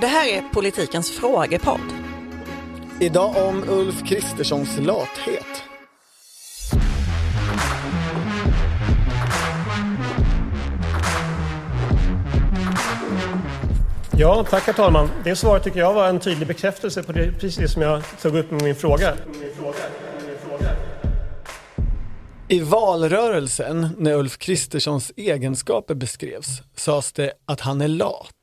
Det här är politikens frågepodd. Idag om Ulf Kristerssons lathet. Ja, tack herr talman. Det svaret tycker jag var en tydlig bekräftelse på det, precis det som jag tog upp med min fråga. I valrörelsen, när Ulf Kristerssons egenskaper beskrevs, sades det att han är lat.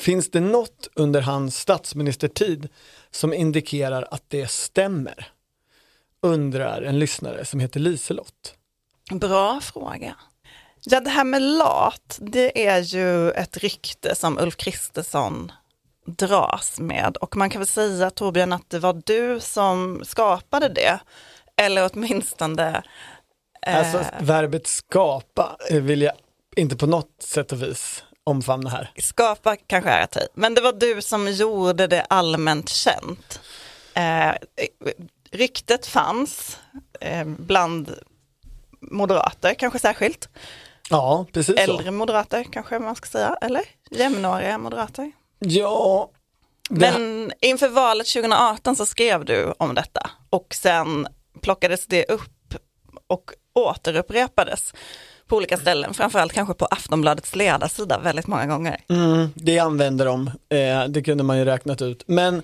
Finns det något under hans statsministertid som indikerar att det stämmer? Undrar en lyssnare som heter Liselott. Bra fråga. Ja, det här med lat, det är ju ett rykte som Ulf Kristersson dras med och man kan väl säga Torbjörn att det var du som skapade det. Eller åtminstone... Eh... Alltså verbet skapa vill jag inte på något sätt och vis omfamna här. Skapa kanske är att ta men det var du som gjorde det allmänt känt. Eh, ryktet fanns eh, bland moderater kanske särskilt. Ja, precis Äldre så. moderater kanske man ska säga, eller jämnåriga moderater. Ja. Det... Men inför valet 2018 så skrev du om detta och sen plockades det upp och återupprepades på olika ställen, framförallt kanske på Aftonbladets ledarsida väldigt många gånger. Mm, det använder de, eh, det kunde man ju räknat ut. Men,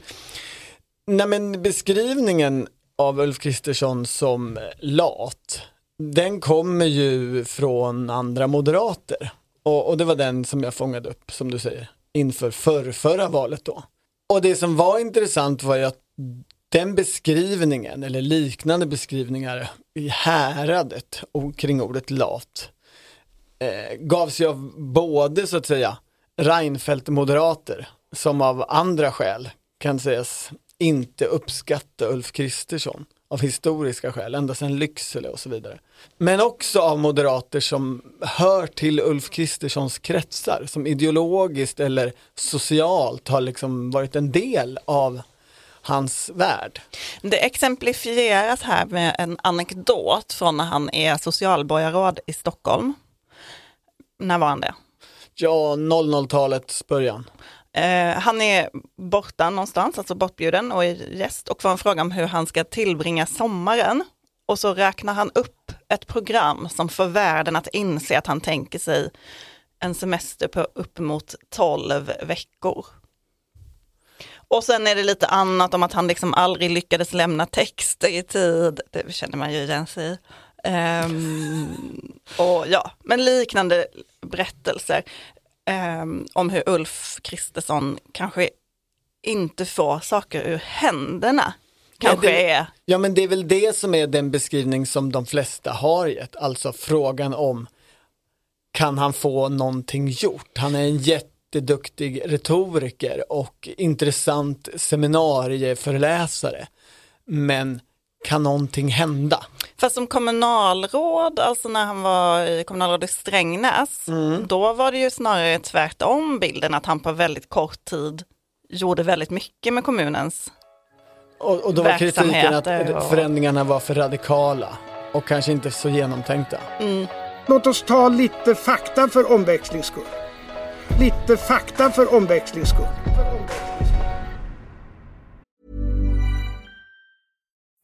nej, men beskrivningen av Ulf Kristersson som lat, den kommer ju från andra moderater. Och, och det var den som jag fångade upp, som du säger, inför för, förra valet då. Och det som var intressant var ju att den beskrivningen, eller liknande beskrivningar i häradet kring ordet lat, eh, gavs ju av både så att säga Reinfeldt-moderater som av andra skäl kan sägas inte uppskatta Ulf Kristersson av historiska skäl, ända sedan Lycksele och så vidare. Men också av moderater som hör till Ulf Kristerssons kretsar, som ideologiskt eller socialt har liksom varit en del av hans värld. Det exemplifieras här med en anekdot från när han är socialborgarråd i Stockholm. När var han det? Ja, 00-talets början. Eh, han är borta någonstans, alltså bortbjuden och är gäst och får en fråga om hur han ska tillbringa sommaren. Och så räknar han upp ett program som får världen att inse att han tänker sig en semester på uppemot 12 veckor. Och sen är det lite annat om att han liksom aldrig lyckades lämna texter i tid, det känner man ju igen sig i. Um, och ja, men liknande berättelser um, om hur Ulf Kristersson kanske inte får saker ur händerna. Kanske ja, det, är. Ja men det är väl det som är den beskrivning som de flesta har gett, alltså frågan om kan han få någonting gjort? Han är en jätteduktig retoriker och intressant seminarieföreläsare. Men kan någonting hända? Fast som kommunalråd, alltså när han var kommunalråd i Strängnäs, mm. då var det ju snarare tvärtom bilden att han på väldigt kort tid gjorde väldigt mycket med kommunens Och, och då var kritiken att och... förändringarna var för radikala och kanske inte så genomtänkta. Mm. Låt oss ta lite fakta för omväxlings skull. Lite fakta för omväxlings skull.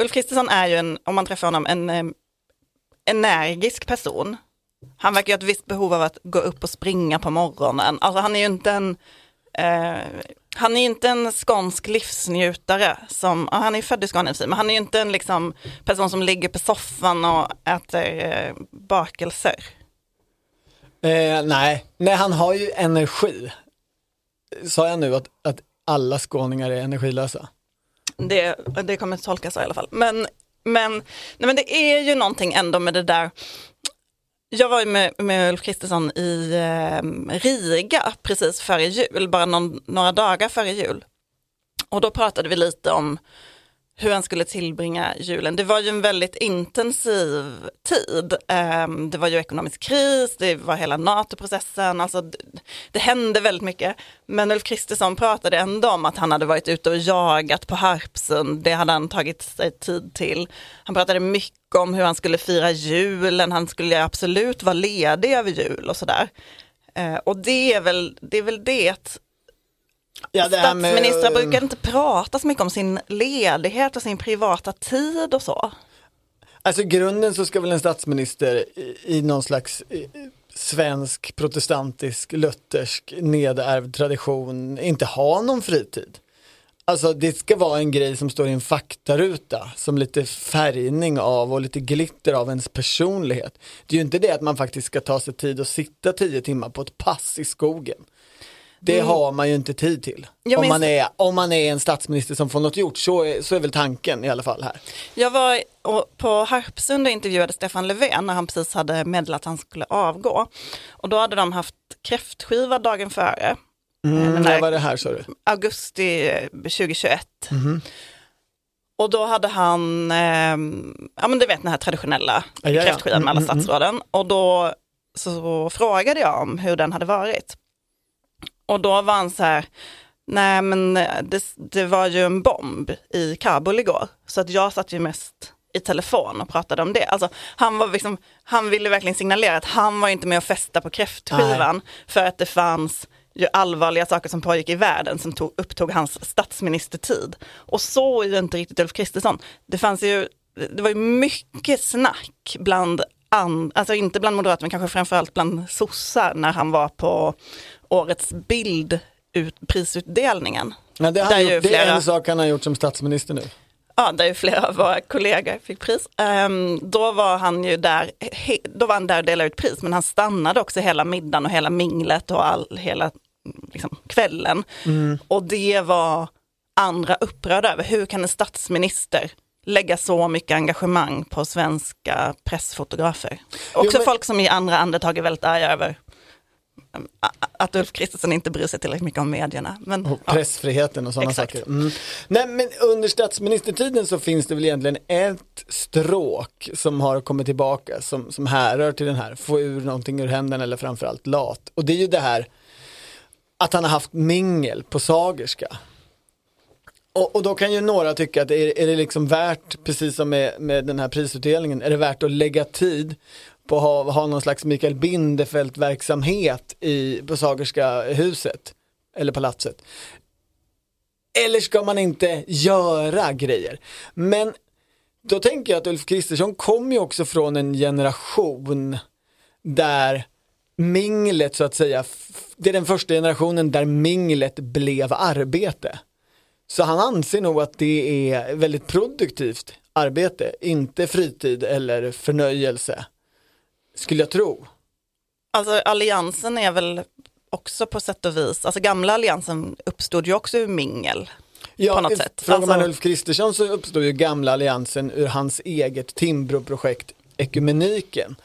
Ulf Kristersson är ju en, om man träffar honom, en eh, energisk person. Han verkar ju ha ett visst behov av att gå upp och springa på morgonen. Alltså han är ju inte en, eh, han är inte en skånsk livsnjutare som, han är född i Skåne men han är ju inte en liksom, person som ligger på soffan och äter eh, bakelser. Eh, nej. nej, han har ju energi. Sa jag nu att, att alla skåningar är energilösa? Det, det kommer att tolkas så i alla fall. Men, men, nej, men det är ju någonting ändå med det där Jag var ju med, med Ulf Kristersson i eh, Riga precis före jul, bara någon, några dagar före jul. Och då pratade vi lite om hur han skulle tillbringa julen. Det var ju en väldigt intensiv tid. Ehm, det var ju ekonomisk kris, det var hela NATO-processen, alltså det, det, hände väldigt mycket. Men Ulf Kristersson pratade ändå om att han hade varit ute och jagat på Harpsund, det hade han tagit sig tid till. Han pratade mycket om hur han skulle fira julen, han skulle absolut vara ledig över jul och sådär. Ehm, och det är väl det, är väl det Ja, Statsministrar med... brukar inte prata så mycket om sin ledighet och sin privata tid och så. Alltså i grunden så ska väl en statsminister i, någon slags svensk protestantisk luthersk nedärvd tradition inte ha någon fritid. Alltså det ska vara en grej som står i en faktaruta som lite färgning av och lite glitter av ens personlighet. Det är ju inte det att man faktiskt ska ta sig tid att sitta tio timmar på ett pass i skogen. Det har man ju inte tid till. Om, man är, om man är en statsminister som får något gjort, så är, så är väl tanken i alla fall här. Jag var på Harpsund och intervjuade Stefan Löfven när han precis hade meddelat att han skulle avgå. Och då hade de haft kräftskiva dagen före. Mm, när var det här sa du? Augusti 2021. Mm. Och då hade han, eh, ja men du vet den här traditionella ja, ja, kräftskivan med alla mm, mm, mm. statsråden. Och då så frågade jag om hur den hade varit. Och då var han så här, nej men det, det var ju en bomb i Kabul igår. Så att jag satt ju mest i telefon och pratade om det. Alltså, han, var liksom, han ville verkligen signalera att han var inte med och festa på kräftskivan nej. för att det fanns ju allvarliga saker som pågick i världen som tog, upptog hans statsministertid. Och så är ju inte riktigt Ulf Kristersson. Det fanns ju, det var ju mycket snack bland And, alltså inte bland moderater men kanske framförallt bland sossar när han var på årets bild ut, prisutdelningen. Ja, det, han gjort, flera, det är en sak han har gjort som statsminister nu. Ja, där ju flera av våra kollegor fick pris. Um, då var han ju där, he, då var han där och delade ut pris, men han stannade också hela middagen och hela minglet och all, hela liksom, kvällen. Mm. Och det var andra upprörda över. Hur kan en statsminister lägga så mycket engagemang på svenska pressfotografer? Också jo, men... folk som i andra andetag är väldigt arga över att Ulf Kristersson inte bryr sig tillräckligt mycket om medierna. Men, och pressfriheten och sådana saker. Mm. Nej men under statsministertiden så finns det väl egentligen ett stråk som har kommit tillbaka som, som härrör till den här, få ur någonting ur händerna eller framförallt lat. Och det är ju det här att han har haft mingel på Sagerska. Och, och, då kan ju några tycka att är, är det liksom värt, precis som med, med den här prisutdelningen, är det värt att lägga tid på att ha, ha någon slags Mikael Bindefeld-verksamhet i, på Sagerska huset, eller palatset. Eller ska man inte göra grejer? Men då tänker jag att Ulf Kristersson kommer ju också från en generation där minglet så att säga, det är den första generationen där minglet blev arbete. Så han anser nog att det är väldigt produktivt arbete, inte fritid eller förnöjelse skulle jag tro. Alltså alliansen är väl också på sätt och vis, alltså gamla alliansen uppstod ju också ur mingel. Ja, på något sätt. Frågar man alltså... Ulf Kristersson så uppstod ju gamla alliansen ur hans eget Timbro-projekt Ekumeniken.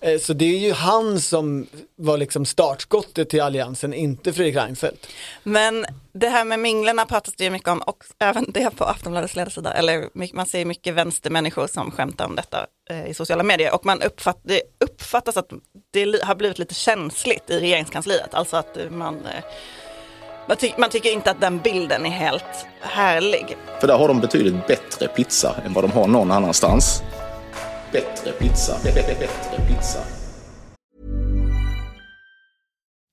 Eh, så det är ju han som var liksom startskottet till alliansen, inte Fredrik Reinfeldt. Men det här med minglarna pratas det ju mycket om och även det på Aftonbladets ledarsida, eller man ser mycket vänstermänniskor som skämtar om detta eh, i sociala medier och man uppfatt, det uppfattas att det har blivit lite känsligt i regeringskansliet, alltså att man eh, man, ty man, tycker inte att den bilden är helt härlig. För där har de betydligt bättre pizza än vad de har någon annanstans. Bättre pizza. Bättre pizza.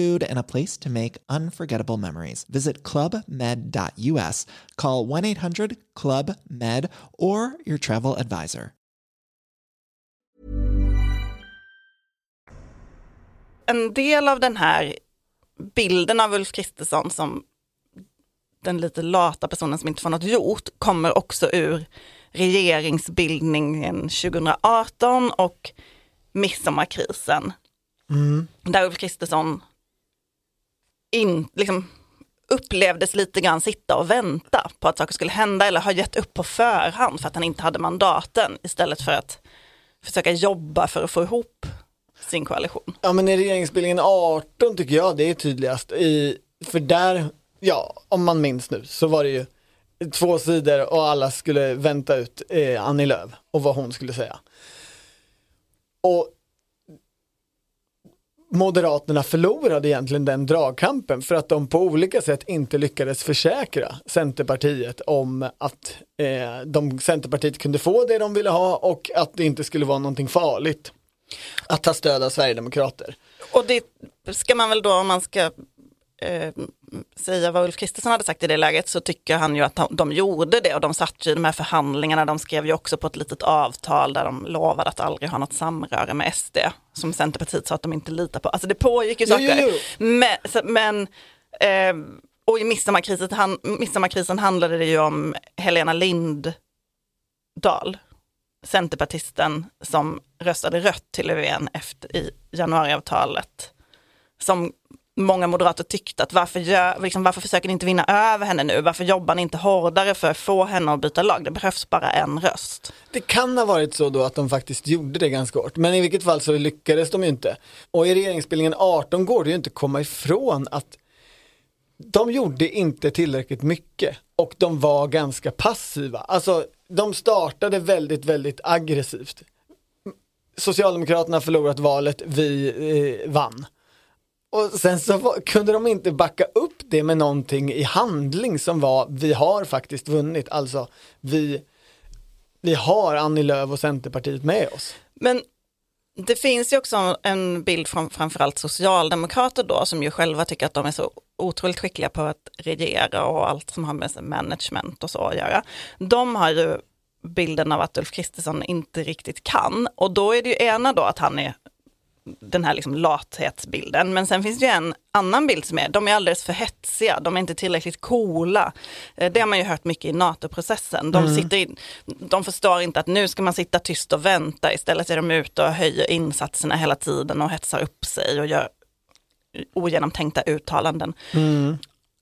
food, and a place to make unforgettable memories. Visit clubmed.us, call 1 800 Club Med, or your travel advisor. en del av den här bilden av Ulf Kristersson som den lite lata personen som inte får något gjort kommer också ur regeringsbildningen 2018 och midsommarkrisen. Där Ulf Kristersson in, liksom, upplevdes lite grann sitta och vänta på att saker skulle hända eller ha gett upp på förhand för att han inte hade mandaten istället för att försöka jobba för att få ihop sin koalition. Ja men i regeringsbildningen 18 tycker jag det är tydligast. I, för där, ja om man minns nu så var det ju två sidor och alla skulle vänta ut eh, Annie Lööf och vad hon skulle säga. Och Moderaterna förlorade egentligen den dragkampen för att de på olika sätt inte lyckades försäkra Centerpartiet om att eh, de, Centerpartiet kunde få det de ville ha och att det inte skulle vara någonting farligt att ta stöd av Sverigedemokrater. Och det ska man väl då, om man ska eh, säga vad Ulf Kristersson hade sagt i det läget, så tycker han ju att de, de gjorde det och de satt ju i de här förhandlingarna, de skrev ju också på ett litet avtal där de lovade att aldrig ha något samröre med SD, som Centerpartiet sa att de inte litar på. Alltså det pågick ju Jo, saker. jo, jo. Men, så, men eh, och i midsommarkrisen, han, midsommarkrisen handlade det ju om Helena Lindahl, centerpartisten som röstade rött till Löfven efter i januariavtalet. Som många moderater tyckte att varför, gör, liksom, varför försöker ni inte vinna över henne nu? Varför jobbar ni inte hårdare för att få henne att byta lag? Det behövs bara en röst. Det kan ha varit så då att de faktiskt gjorde det ganska hårt, men i vilket fall så lyckades de ju inte. Och i regeringsbildningen 18 går det ju inte att komma ifrån att de gjorde inte tillräckligt mycket och de var ganska passiva. Alltså, de startade väldigt, väldigt aggressivt. Socialdemokraterna förlorat valet, vi eh, vann. Och sen så var, kunde de inte backa upp det med någonting i handling som var, vi har faktiskt vunnit, alltså vi, vi har Annie Lööf och Centerpartiet med oss. Men det finns ju också en bild från framförallt socialdemokrater då som ju själva tycker att de är så otroligt skickliga på att regera och allt som har med management och så att göra. De har ju bilden av att Ulf Kristersson inte riktigt kan och då är det ju ena då att han är den här liksom lathetsbilden. Men sen finns det ju en annan bild som är, de är alldeles för hetsiga, de är inte tillräckligt coola. Eh, Det har man ju hört mycket i NATO-processen. De, sitter in, de förstår inte att nu ska man sitta tyst och vänta, istället är de ute och höjer insatserna hela tiden och hetsar upp sig och gör ogenomtänkta uttalanden.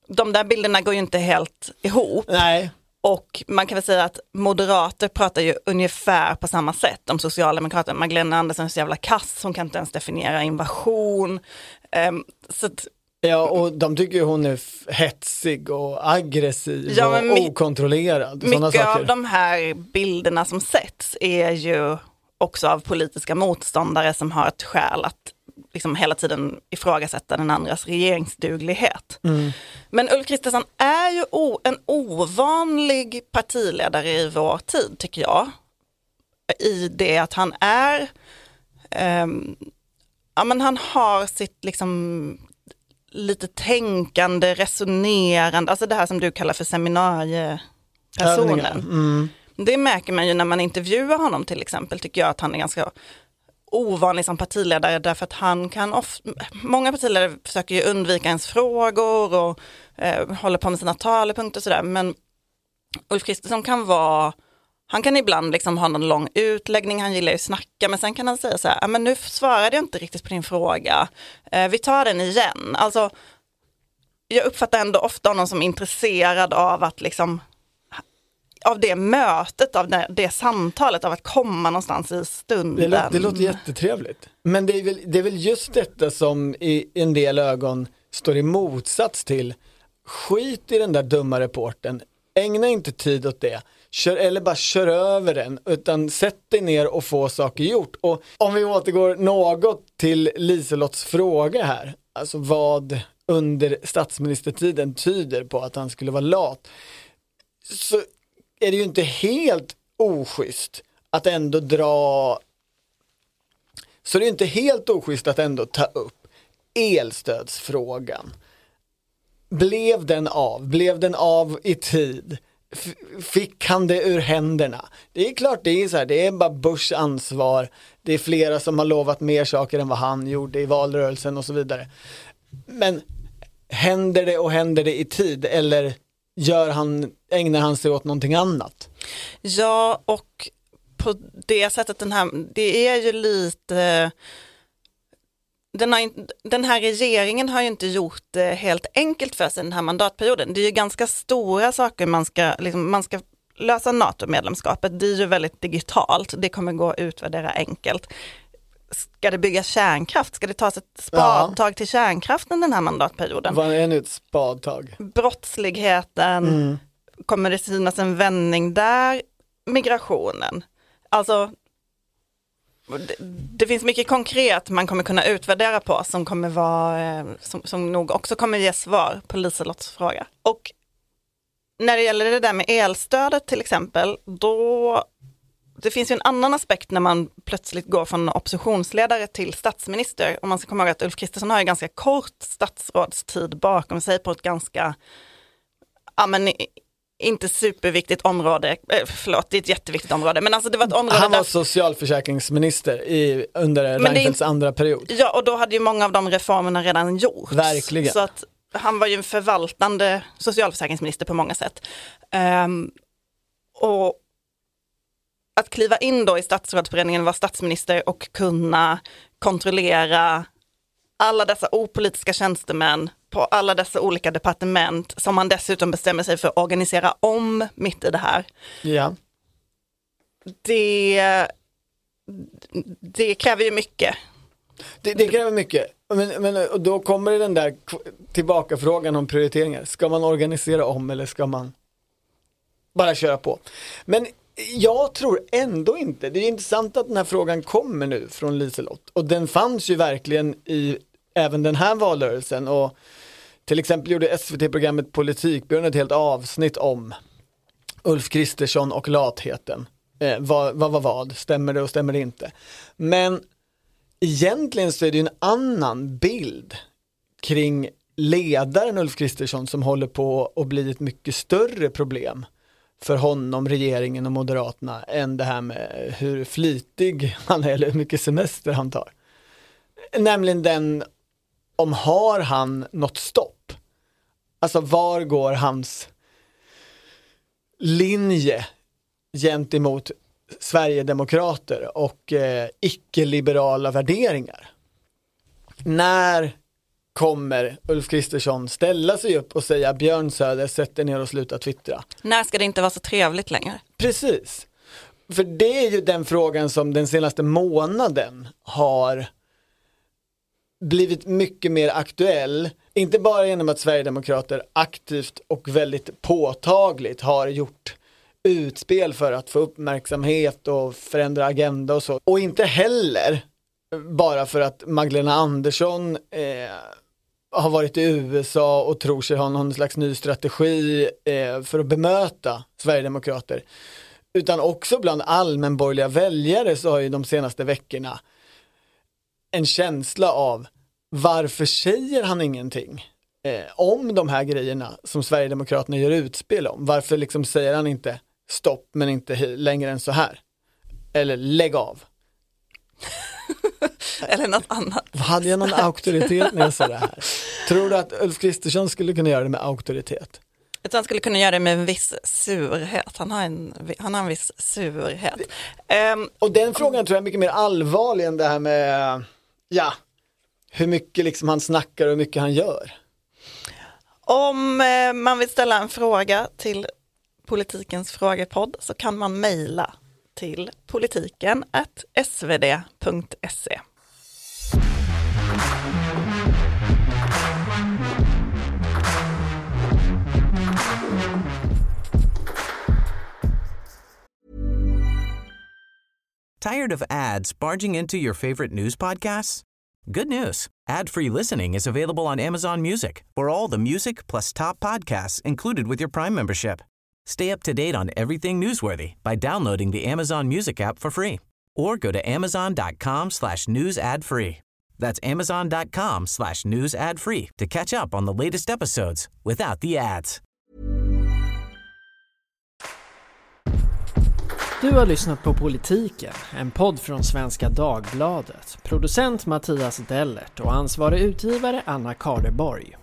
De där bilderna går ju inte helt ihop. Nej, Och man kan väl säga att moderater pratar ju ungefär på samma sätt om socialdemokrater. Magdalena Andersson är så jävla kass, hon kan inte ens definiera invasion. Ehm, så att, ja och de tycker ju hon är hetsig och aggressiv Ja, och okontrollerad. Mycket saker. av de här bilderna som sätts är ju också av politiska motståndare som har ett skäl att liksom hela tiden ifrågasätta den andras regeringsduglighet. Mm. Men Ulf Kristersson är ju en ovanlig partiledare i vår tid tycker jag. I det att han är, ehm, ja men han har sitt liksom lite tänkande, resonerande, alltså det här som du kallar för seminariepersonen. Mm. Det märker man ju när man intervjuar honom till exempel, tycker jag att han är ganska ovanlig som partiledare därför att han kan ofta, många partiledare försöker ju undvika ens frågor och eh, håller på med sina talepunkter och sådär, men Ulf Kristersson kan vara han kan ibland liksom ha någon lång utläggning, han gillar ju att snacka, men sen kan han säga så här, men nu svarade jag inte riktigt på din fråga, eh, vi tar den igen. Alltså, jag uppfattar ändå ofta honom som intresserad av att liksom av det mötet, av det, det samtalet, av att komma någonstans i stunden. Det, låter, det låter jättetrevligt. Men det är, väl, det är väl just detta som i en del ögon står i motsats till skit i den där dumma reporten, ägna inte tid åt det, kör, eller bara kör över den, utan sätt dig ner och få saker gjort. Och om vi återgår något till Liselotts fråga här, alltså vad under statsministertiden tyder på att han skulle vara lat, så är det ju inte helt oschysst att ändå dra så det är inte helt oschysst att ändå ta upp elstödsfrågan. Blev den av? Blev den av i tid? f- fick han det ur händerna? Det är klart det är så här, det är bara Bush ansvar, det är flera som har lovat mer saker än vad han gjorde i valrörelsen och så vidare. Men händer det och händer det i tid eller gör han, ägnar han sig åt någonting annat? Ja, och på det sättet den här, det är ju lite, den, har, den här regeringen har ju inte gjort det helt enkelt för sig den här mandatperioden. Det är ju ganska stora saker man ska, liksom, man ska lösa NATO-medlemskapet. Det är ju väldigt digitalt, det kommer gå att utvärdera enkelt. Ska det byggas kärnkraft? Ska det tas ett spadtag till kärnkraften den här mandatperioden? Vad är nu ett spadtag? brottsligheten, kommer det synas en vändning där? Migrationen. Alltså, det, det finns mycket konkret man kommer kunna utvärdera på som kommer vara, eh, som, som nog också kommer ge svar på Liselottes fråga. Och när det gäller det där med elstödet till exempel, då det finns ju en annan aspekt när man plötsligt går från oppositionsledare till statsminister. Om man ska komma ihåg att Ulf Kristersson har ju ganska kort statsrådstid bakom sig på ett ganska, ja men inte superviktigt område, eh, förlåt det är ett jätteviktigt område, men alltså det var ett område Han där var socialförsäkringsminister i, under Reinfeldts andra period. Ja, och då hade ju många av de reformerna redan gjorts. Verkligen. Så att han var ju en förvaltande socialförsäkringsminister på många sätt. Ehm, och att kliva in då i statsrådsberedningen, vara statsminister och kunna kontrollera alla dessa opolitiska tjänstemän på alla dessa olika departement som man dessutom bestämmer sig för att organisera om mitt i det här. Ja. Det, det kräver ju mycket. Det, det kräver mycket. Men, men och då kommer den där tillbaka frågan om prioriteringar. Ska man organisera om eller ska man bara köra på? Men jag tror ändå inte, det är intressant att den här frågan kommer nu från Liselott och den fanns ju verkligen i även den här valrörelsen och till exempel gjorde SVT-programmet Politikbyrån ett helt avsnitt om Ulf Kristersson och latheten. Eh, vad, vad var vad, stämmer det och stämmer det inte? Men egentligen så är det ju en annan bild kring ledaren Ulf Kristersson som håller på att bli ett mycket större problem för honom, regeringen och Moderaterna än det här med hur flitig han är eller hur mycket semester han tar. Nämligen den om har han något stopp? Alltså var går hans linje gentemot Sverigedemokrater och eh, icke-liberala värderingar. När kommer Ulf Kristersson ställa sig upp och säga Björn Söder, sätt dig ner och sluta twittra? När ska det inte vara så trevligt längre? Precis. För det är ju den frågan som den senaste månaden har blivit mycket mer aktuell. Inte bara genom att Sverigedemokrater aktivt och väldigt påtagligt har gjort utspel för att få uppmärksamhet och förändra agenda och så. Och inte heller bara för att Magdalena Andersson eh, har varit i USA och tror sig ha någon slags ny strategi eh, för att bemöta Sverigedemokrater. Utan också bland allmänborgerliga väljare så har ju de senaste veckorna en känsla av varför säger han ingenting eh, om de här grejerna som Sverigedemokraterna gör utspel om? Varför liksom säger han inte stopp men inte längre än så här? Eller lägg av. Eller något annat. Hade jag någon auktoritet när jag sa det här? Tror du att Ulf Kristersson skulle kunna göra det med auktoritet? Att han skulle kunna göra det med en viss surhet. Han har en, han har en viss surhet. Ehm, Och den frågan tror jag är mycket mer allvarlig än det här med, ja, hur mycket liksom han snackar och hur mycket han gör. om eh, man vill ställa en fråga till politikens frågepodd så kan man mejla till politiken svd.se. Tired of ads barging into your favorite news podcasts? Good news. Ad-free listening is available on Amazon Music for all the music plus top podcasts included with your Prime membership. Stay up to date on everything newsworthy by downloading the Amazon Music app for free or go to amazon.com slash news ad free. That's amazon.com slash news ad free to catch up on the latest episodes without the ads. Du har lyssnat på Politiken, en podd från Svenska Dagbladet. Producent Mattias Dellert och ansvarig utgivare Anna Kardeborg.